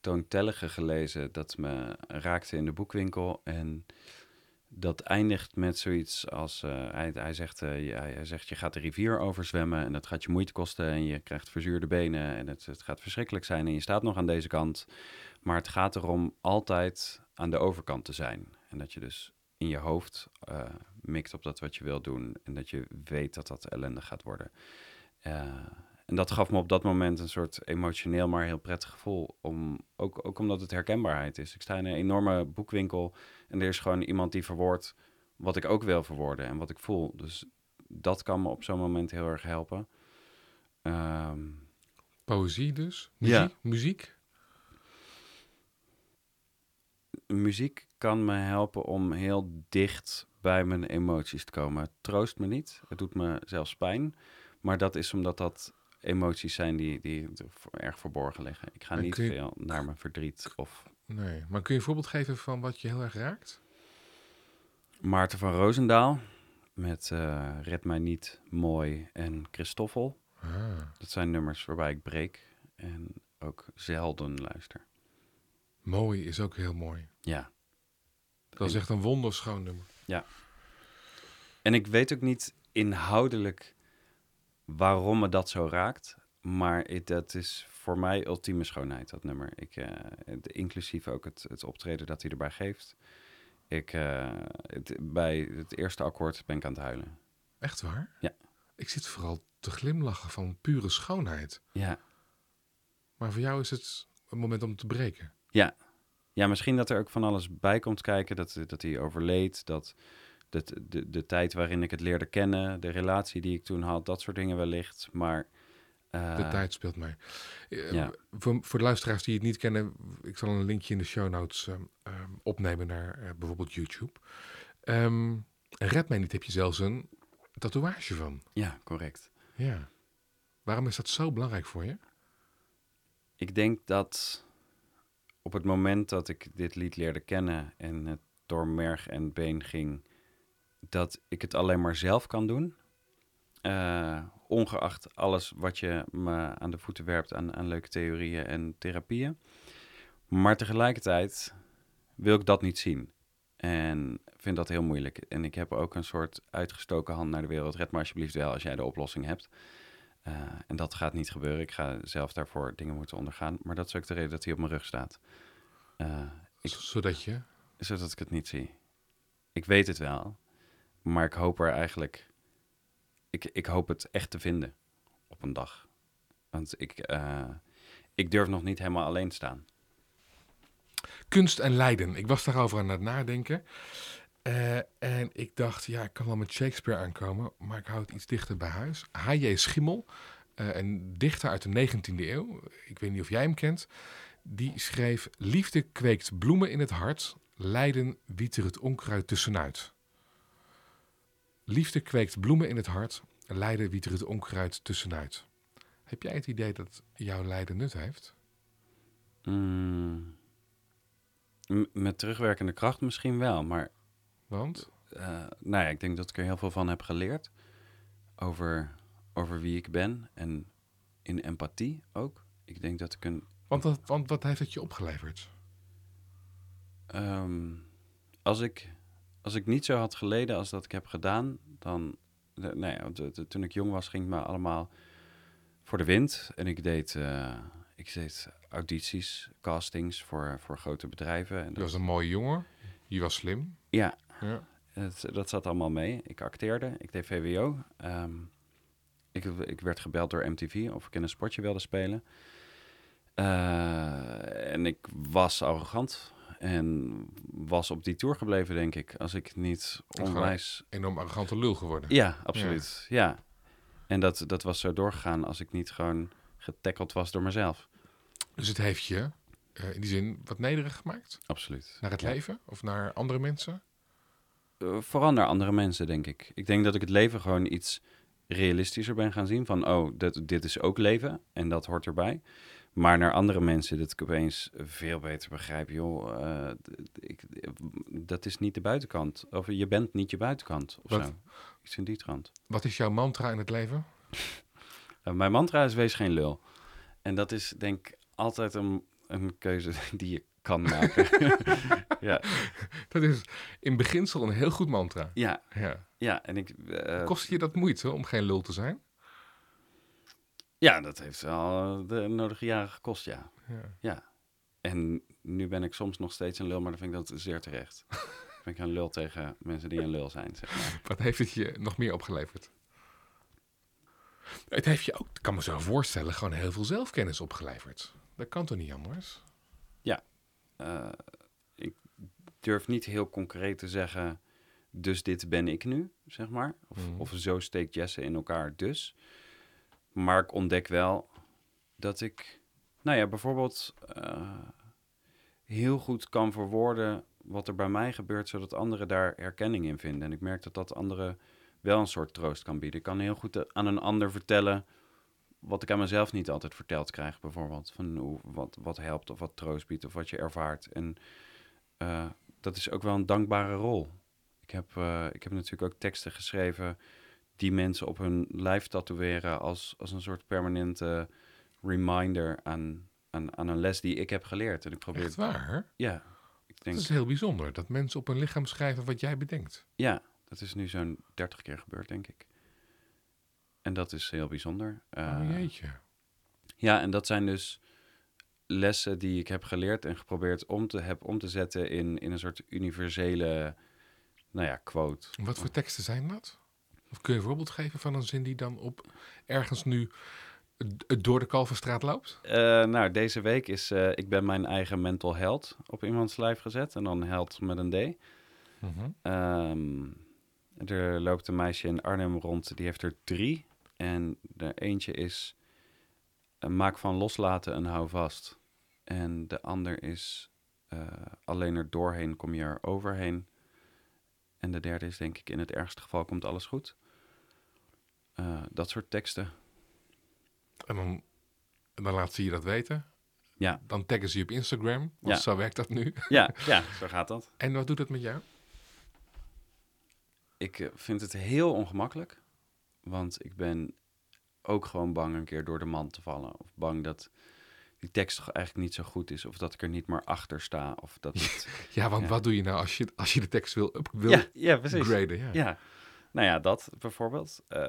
Toon Tellige gelezen dat me raakte in de boekwinkel. En dat eindigt met zoiets als, eh, hij, hij, zegt, eh, ja, hij zegt, je gaat de rivier overzwemmen en dat gaat je moeite kosten en je krijgt verzuurde benen en het, het gaat verschrikkelijk zijn en je staat nog aan deze kant. Maar het gaat erom altijd aan de overkant te zijn. En dat je dus in je hoofd eh, mikt op dat wat je wil doen en dat je weet dat dat ellendig gaat worden. En dat gaf me op dat moment een soort emotioneel, maar heel prettig gevoel. Om, ook, ook omdat het herkenbaarheid is. Ik sta in een enorme boekwinkel en er is gewoon iemand die verwoordt wat ik ook wil verwoorden en wat ik voel. Dus dat kan me op zo'n moment heel erg helpen. Ehm, Poëzie dus? Ja. Muziek? Muziek? muziek kan me helpen om heel dicht bij mijn emoties te komen. Het troost me niet. Het doet me zelfs pijn. Maar dat is omdat dat emoties zijn die, die erg verborgen liggen. Ik ga En niet je- veel naar mijn verdriet of Nee. Maar kun je een voorbeeld geven van wat je heel erg raakt? Maarten van Roosendaal met eh, Red mij niet mooi en Christoffel. Ah, Dat zijn nummers waarbij ik breek en ook zelden luister. mooi is ook heel mooi. Ja, Dat is echt een wonderschoon nummer. En ik weet ook niet inhoudelijk waarom me dat zo raakt. Maar dat is voor mij ultieme schoonheid, dat nummer. Ik, eh, inclusief ook het, het optreden dat hij erbij geeft. Ik, eh, het, bij het eerste akkoord ben ik aan het huilen. Echt waar? Ja. Ik zit vooral te glimlachen van pure schoonheid. Ja. Maar voor jou is het een moment om te breken. Ja. ja, misschien dat er ook van alles bij komt kijken. Dat, dat hij overleed, dat, dat de, de tijd waarin ik het leerde kennen, de relatie die ik toen had, dat soort dingen wellicht. Maar eh, De tijd speelt mee. Eh, ja. voor, voor de luisteraars die het niet kennen, ik zal een linkje in de show notes ehm, ehm, opnemen naar eh, bijvoorbeeld YouTube. Ehm Red mij niet, heb je zelfs een tatoeage van. ja, correct. Ja. Waarom is dat zo belangrijk voor je? Ik denk dat op het moment dat ik dit lied leerde kennen en het door merg en been ging, dat ik het alleen maar zelf kan doen. Eh, ongeacht alles wat je me aan de voeten werpt aan, aan leuke theorieën en therapieën. Maar tegelijkertijd wil ik dat niet zien. En vind dat heel moeilijk. En ik heb ook een soort uitgestoken hand naar de wereld. Red maar alsjeblieft wel als jij de oplossing hebt. Eh, en dat gaat niet gebeuren. Ik ga zelf daarvoor dingen moeten ondergaan. Maar dat is ook de reden dat hij op mijn rug staat. Eh, Ik- Zodat je... zodat ik het niet zie. Ik weet het wel. Maar ik hoop er eigenlijk... Ik, ik hoop het echt te vinden op een dag. Want ik, eh, ik durf nog niet helemaal alleen staan. Kunst en lijden. Ik was daarover aan het nadenken. Eh, en ik dacht, ja, ik kan wel met Shakespeare aankomen, maar ik hou het iets dichter bij huis. H.J. Schimmel, eh, een dichter uit de 19e eeuw, ik weet niet of jij hem kent, die schreef: Liefde kweekt bloemen in het hart, lijden wiet er het onkruid tussenuit. Liefde kweekt bloemen in het hart, lijden wiet er het onkruid tussenuit. Heb jij het idee dat jouw lijden nut heeft? Mm. Met terugwerkende kracht misschien wel. Maar Want? eh, nou ja, ik denk dat ik er heel veel van heb geleerd. Over, over wie ik ben. En in empathie ook. Ik denk dat ik een Want, dat, want wat heeft het je opgeleverd? Ehm, als, ik, als ik niet zo had geleden als dat ik heb gedaan, dan... De, ja, de- de- toen ik jong was, ging het me allemaal voor de wind. En ik deed, eh, ik deed audities, castings voor, voor grote bedrijven. En Je dat, was een mooie jongen, je was slim. ja, Ja. het, dat zat allemaal mee. Ik acteerde, ik deed VWO. Ehm, ik, ik werd gebeld door MTV of ik in een sportje wilde spelen. Eh, en ik was arrogant en was op die tour gebleven, denk ik. Als ik niet onwijs... Enorm arrogante lul geworden. Ja, absoluut. Ja. En dat, dat was zo doorgegaan als ik niet gewoon getackeld was door mezelf. Dus het heeft je eh, in die zin wat nederig gemaakt? Absoluut. Naar het Ja. leven of naar andere mensen? Eh, vooral naar andere mensen, denk ik. Ik denk dat ik het leven gewoon iets realistischer ben gaan zien. Van, oh, dat, dit is ook leven en dat hoort erbij. Maar naar andere mensen dat ik opeens veel beter begrijp. Joh, eh, ik, dat is niet de buitenkant. Of je bent niet je buitenkant. Of Wat? zo. Iets in die trant. Wat is jouw mantra in het leven? Eh, mijn mantra is wees geen lul. En dat is denk ik altijd een, een keuze die je kan maken. ja, Dat is in beginsel een heel goed mantra. ja, Ja. ja, en ik... eh, Kost je dat moeite om geen lul te zijn? Ja, dat heeft wel eh, de nodige jaren gekost, ja. Ja. Ja. En nu ben ik soms nog steeds een lul, maar dan vind ik dat zeer terecht. ben ik een lul tegen mensen die een lul zijn, zeg maar. Wat heeft het je nog meer opgeleverd? Het heeft je ook, ik kan me zo voorstellen, gewoon heel veel zelfkennis opgeleverd. Dat kan toch niet anders? Eh, ik durf niet heel concreet te zeggen, dus dit ben ik nu, zeg maar. Of, Mhm. of zo steekt Jesse in elkaar, dus. Maar ik ontdek wel dat ik, nou ja, bijvoorbeeld eh, heel goed kan verwoorden wat er bij mij gebeurt, zodat anderen daar herkenning in vinden. En ik merk dat dat anderen wel een soort troost kan bieden. Ik kan heel goed eh, aan een ander vertellen wat ik aan mezelf niet altijd verteld krijg, bijvoorbeeld. Van hoe, wat, wat helpt of wat troost biedt of wat je ervaart. En eh, dat is ook wel een dankbare rol. Ik heb, ik heb natuurlijk ook teksten geschreven die mensen op hun lijf tatoeëren als, als een soort permanente reminder aan, aan, aan een les die ik heb geleerd. En ik probeer, Echt waar? ja, ik denk, Het is heel bijzonder dat mensen op hun lichaam schrijven wat jij bedenkt. ja, Dat is nu zo'n 30 keer gebeurd, denk ik. En dat is heel bijzonder. oh Eh, jeetje. ja, en dat zijn dus lessen die ik heb geleerd en geprobeerd om te, heb om te zetten in, in een soort universele, nou ja, quote. Wat voor teksten zijn dat? Of kun je een voorbeeld geven van een zin die dan op ergens nu door de Kalverstraat loopt? Eh, nou, deze week is eh, ik ben mijn eigen mental health op iemands lijf gezet. En dan held met een D. Mhm. Ehm, er loopt een meisje in Arnhem rond, die heeft er drie. En de eentje is eh, maak van loslaten een houvast. En de ander is alleen er doorheen kom je er overheen. En de derde is denk ik in het ergste geval komt alles goed. Eh, dat soort teksten. En dan, laat ze je dat weten. Ja. Dan taggen ze je op Instagram, want Ja. zo werkt dat nu. Ja, ja, zo gaat dat. En wat doet dat met jou? Ik eh, vind het heel ongemakkelijk. Want ik ben ook gewoon bang een keer door de mand te vallen. Of bang dat die tekst toch eigenlijk niet zo goed is. Of dat ik er niet meer achter sta. Of dat het... Ja, want Ja. wat doe je nou als je, als je de tekst wil, up, wil ja, ja, precies. graden? Ja. Ja. Nou ja, dat bijvoorbeeld. Eh,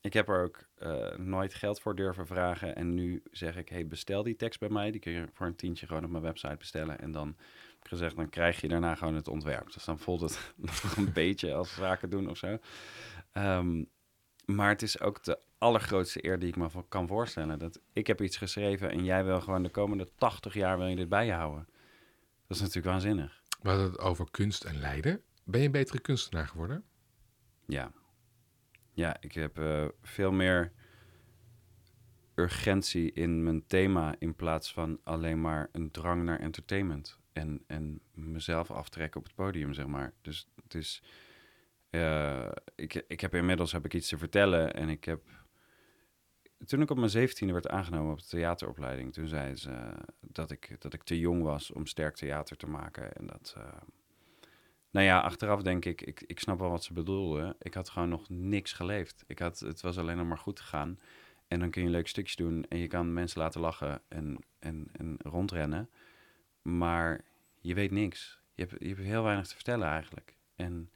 ik heb er ook eh, nooit geld voor durven vragen. En nu zeg ik, hey, bestel die tekst bij mij. Die kun je voor een tientje gewoon op mijn website bestellen. En dan heb ik gezegd, dan krijg je daarna gewoon het ontwerp. Dus dan voelt het nog een beetje als zaken doen of zo. Ehm, maar het is ook de allergrootste eer die ik me kan voorstellen. Dat ik heb iets geschreven en jij wil gewoon de komende 80 jaar wil je dit bij je houden. Dat is natuurlijk waanzinnig. We hadden het over kunst en lijden. Ben je een betere kunstenaar geworden? Ja. Ja, ik heb eh, veel meer urgentie in mijn thema in plaats van alleen maar een drang naar entertainment. En, en mezelf aftrekken op het podium, zeg maar. Dus het is... eh, ik, ik heb inmiddels heb ik iets te vertellen en ik heb... Toen ik op mijn zeventiende werd aangenomen op de theateropleiding, toen zei ze eh, dat, ik, dat ik te jong was om sterk theater te maken. En dat, eh, nou ja, achteraf denk ik, ik, ik snap wel wat ze bedoelden. Ik had gewoon nog niks geleefd. Ik had, het was alleen nog maar goed gegaan. En dan kun je leuke stukjes doen en je kan mensen laten lachen en, en, en rondrennen. Maar je weet niks. Je hebt, je hebt heel weinig te vertellen eigenlijk. En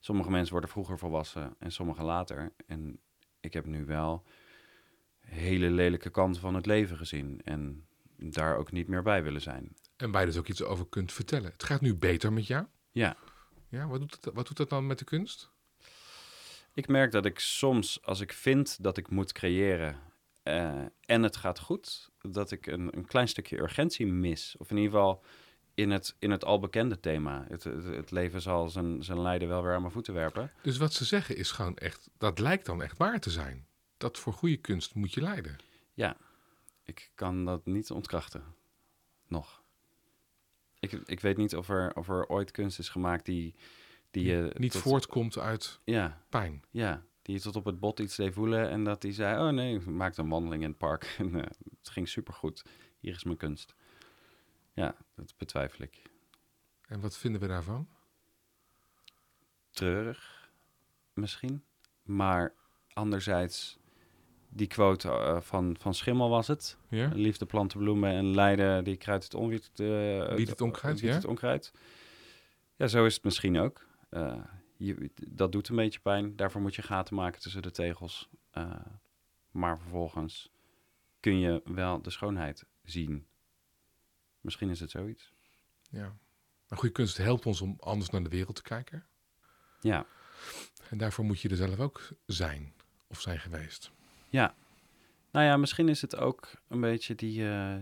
sommige mensen worden vroeger volwassen en sommige later. En ik heb nu wel hele lelijke kanten van het leven gezien. En daar ook niet meer bij willen zijn. En waar je dus ook iets over kunt vertellen. Het gaat nu beter met jou. Ja. Ja, wat doet, het, wat doet dat dan met de kunst? Ik merk dat ik soms, als ik vind dat ik moet creëren eh, en het gaat goed, dat ik een, een klein stukje urgentie mis. Of in ieder geval in het, in het al bekende thema. Het, het, het leven zal zijn, zijn lijden wel weer aan mijn voeten werpen. Dus wat ze zeggen is gewoon echt, dat lijkt dan echt waar te zijn. Dat voor goede kunst moet je lijden. Ik kan dat niet ontkrachten. Nog. Ik, ik weet niet of er, of er ooit kunst is gemaakt die, die je... Niet tot- voortkomt uit Ja, pijn. Ja, die je tot op het bot iets deed voelen en dat die zei, oh nee, ik maakte een wandeling in het park en eh, het ging supergoed. Hier is mijn kunst. Ja, dat betwijfel ik. En wat vinden we daarvan? Treurig, misschien. Maar anderzijds, die quote eh, van, van Schimmel was het. Ja? Liefde, planten, bloemen en lijden, die kruidt het onwiet. het onkruid, ja? het onkruid. Ja, zo is het misschien ook. Eh, je, dat doet een beetje pijn. Daarvoor moet je gaten maken tussen de tegels. Eh, maar vervolgens kun je wel de schoonheid zien. Misschien is het zoiets. Ja. Maar goede kunst helpt ons om anders naar de wereld te kijken. Ja, En daarvoor moet je er zelf ook zijn of zijn geweest. ja. Nou ja, misschien is het ook een beetje die, eh,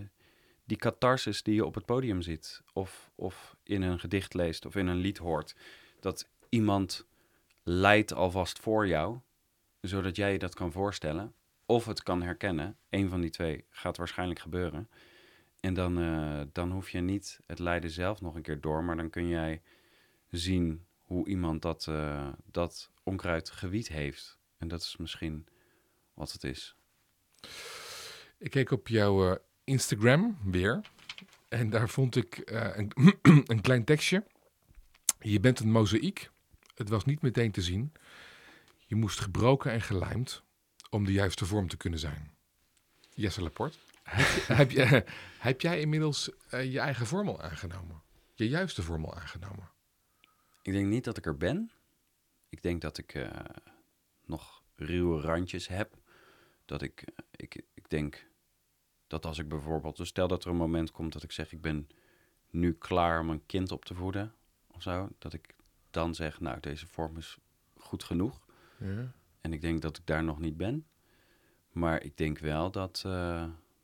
die catharsis die je op het podium ziet. Of, of in een gedicht leest of in een lied hoort. Dat iemand lijdt alvast voor jou, zodat jij je dat kan voorstellen. Of het kan herkennen. Een van die twee gaat waarschijnlijk gebeuren. En dan, eh, dan hoef je niet het lijden zelf nog een keer door, maar dan kun jij zien hoe iemand dat, eh, dat onkruid gewied heeft. En dat is misschien wat het is. Ik keek op jouw eh, Instagram weer. En daar vond ik een, een klein tekstje. Je bent een mozaïek. Het was niet meteen te zien. Je moest gebroken en gelijmd om de juiste vorm te kunnen zijn. Jesse Laporte. Heb, je, heb, jij inmiddels eh, je eigen vorm al aangenomen? Je juiste vorm al aangenomen? Ik denk niet dat ik er ben, ik denk dat ik eh, nog ruwe randjes heb. Dat ik, eh, ik, ik denk dat als ik bijvoorbeeld, dus stel dat er een moment komt dat ik zeg, ik ben nu klaar om een kind op te voeden of zo, dat ik dan zeg, nou, deze vorm is goed genoeg. Ja. En ik denk dat ik daar nog niet ben. Maar ik denk wel dat,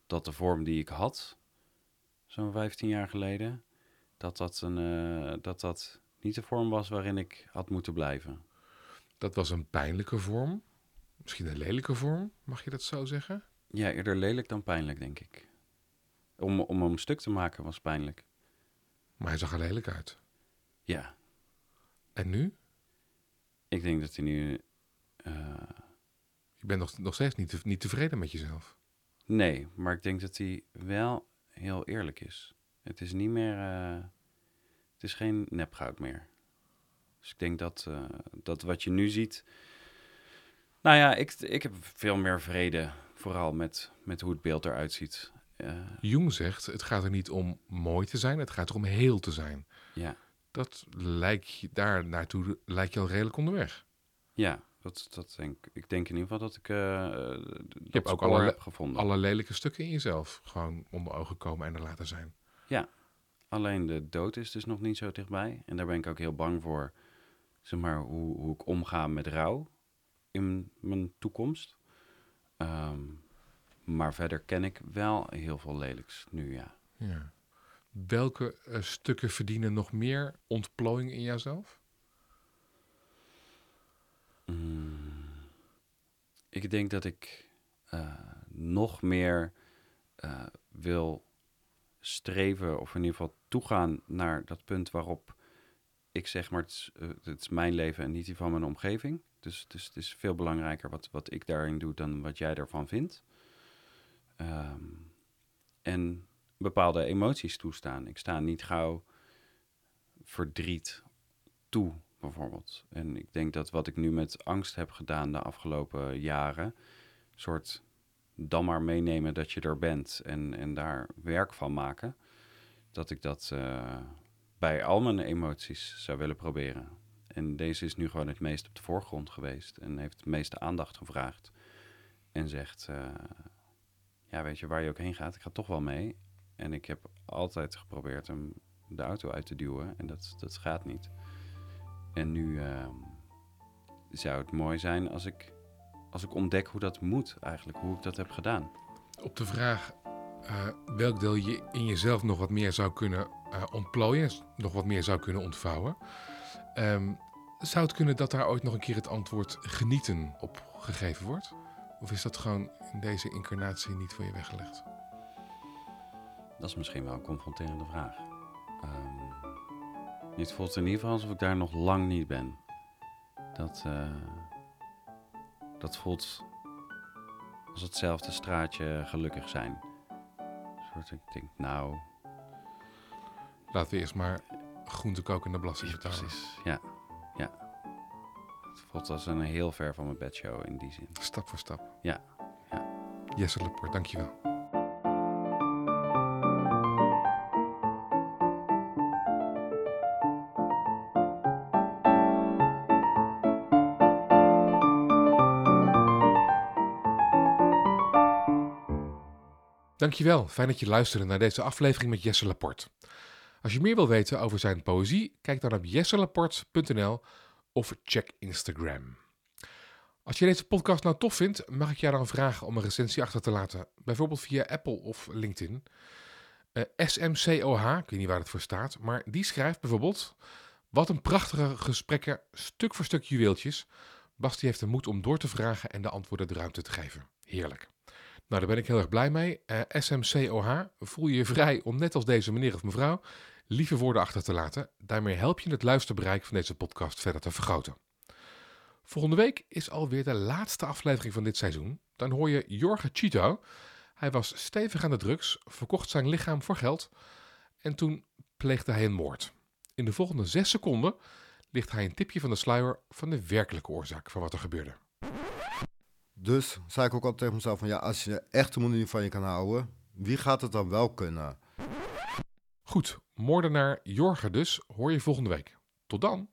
dat de vorm die ik had, zo'n 15 jaar geleden, dat dat, een, eh, dat dat niet de vorm was waarin ik had moeten blijven. Dat was een pijnlijke vorm. Misschien een lelijke vorm, mag je dat zo zeggen? Ja, eerder lelijk dan pijnlijk, denk ik. Om, om hem stuk te maken was pijnlijk. Maar hij zag er lelijk uit. Ja, En nu? ik denk dat hij nu... eh, Je bent nog, nog steeds niet, te- niet tevreden met jezelf. Nee, maar ik denk dat hij wel heel eerlijk is. Het is niet meer... eh, het is geen nepgoud meer. Dus ik denk dat, eh, dat wat je nu ziet... Nou ja, ik, ik heb veel meer vrede, vooral met, met hoe het beeld eruit ziet. Eh, Jung zegt, het gaat er niet om mooi te zijn, het gaat er om heel te zijn. ja, Dat lijkt je, daar naartoe lijkt je al redelijk onderweg. ja dat, dat denk, ik denk in ieder geval dat ik eh dat hebt ook alle- heb gevonden. Alle lelijke stukken in jezelf gewoon onder ogen komen en er laten zijn. Alleen de dood is dus nog niet zo dichtbij. En daar ben ik ook heel bang voor, zeg maar, hoe, hoe ik omga met rouw in mijn toekomst. Ehm, maar verder ken ik wel heel veel lelijks nu, ja. Ja. Welke eh, stukken verdienen nog meer ontplooiing in jouzelf? Mm, ik denk dat ik eh, nog meer eh, wil streven, of in ieder geval toegaan naar dat punt waarop ik zeg maar, het is, eh, het is mijn leven en niet die van mijn omgeving. Dus, dus het is veel belangrijker wat, wat ik daarin doe dan wat jij ervan vindt. Ehm, en bepaalde emoties toestaan. Ik sta niet gauw verdriet toe, bijvoorbeeld. En ik denk dat wat ik nu met angst heb gedaan de afgelopen jaren, soort dan maar meenemen dat je er bent en, en daar werk van maken, dat ik dat eh, bij al mijn emoties zou willen proberen. En deze is nu gewoon het meest op de voorgrond geweest en heeft de meeste aandacht gevraagd. En zegt, eh, ja weet je, waar je ook heen gaat, ik ga toch wel mee. En ik heb altijd geprobeerd hem de auto uit te duwen en dat, dat gaat niet. En nu ehm, zou het mooi zijn als ik, als ik ontdek hoe dat moet eigenlijk, hoe ik dat heb gedaan. Op de vraag eh, welk deel je in jezelf nog wat meer zou kunnen eh, ontplooien, nog wat meer zou kunnen ontvouwen. ehm, zou het kunnen dat daar ooit nog een keer het antwoord genieten op gegeven wordt? Of is dat gewoon in deze incarnatie niet voor je weggelegd? Dat is misschien wel een confronterende vraag. Ehm, het voelt in ieder geval alsof ik daar nog lang niet ben. Dat, eh, dat voelt als hetzelfde straatje gelukkig zijn. Een soort, ik denk, nou, Laten we eerst maar groente koken en de belasting betalen. precies. Ja, ja. Het voelt als een heel ver van mijn bedshow in die zin. Stap voor stap. Ja, ja. Jesse Laporte, dankjewel. Dankjewel, fijn dat je luisterde naar deze aflevering met Jesse Laporte. Als je meer wil weten over zijn poëzie, kijk dan op jesselaporte.nl of check Instagram. Als je deze podcast nou tof vindt, mag ik jou dan vragen om een recensie achter te laten. Bijvoorbeeld via Apple of LinkedIn. Eh, SMCOH, ik weet niet waar het voor staat, maar die schrijft bijvoorbeeld... Wat een prachtige gesprekken, stuk voor stuk juweeltjes. Basti heeft de moed om door te vragen en de antwoorden de ruimte te geven. Heerlijk. Nou, daar ben ik heel erg blij mee. Eh, SMCOH, voel je je vrij om net als deze meneer of mevrouw lieve woorden achter te laten. Daarmee help je het luisterbereik van deze podcast verder te vergroten. Volgende week is alweer de laatste aflevering van dit seizoen. Dan hoor je Jorge Chito. Hij was stevig aan de drugs, verkocht zijn lichaam voor geld en toen pleegde hij een moord. In de volgende zes seconden ligt hij een tipje van de sluier van de werkelijke oorzaak van wat er gebeurde. Dus zei ik ook altijd tegen mezelf van ja, als je echt de moeder niet van je kan houden, wie gaat het dan wel kunnen? Goed, moordenaar Jorge dus hoor je volgende week. Tot dan!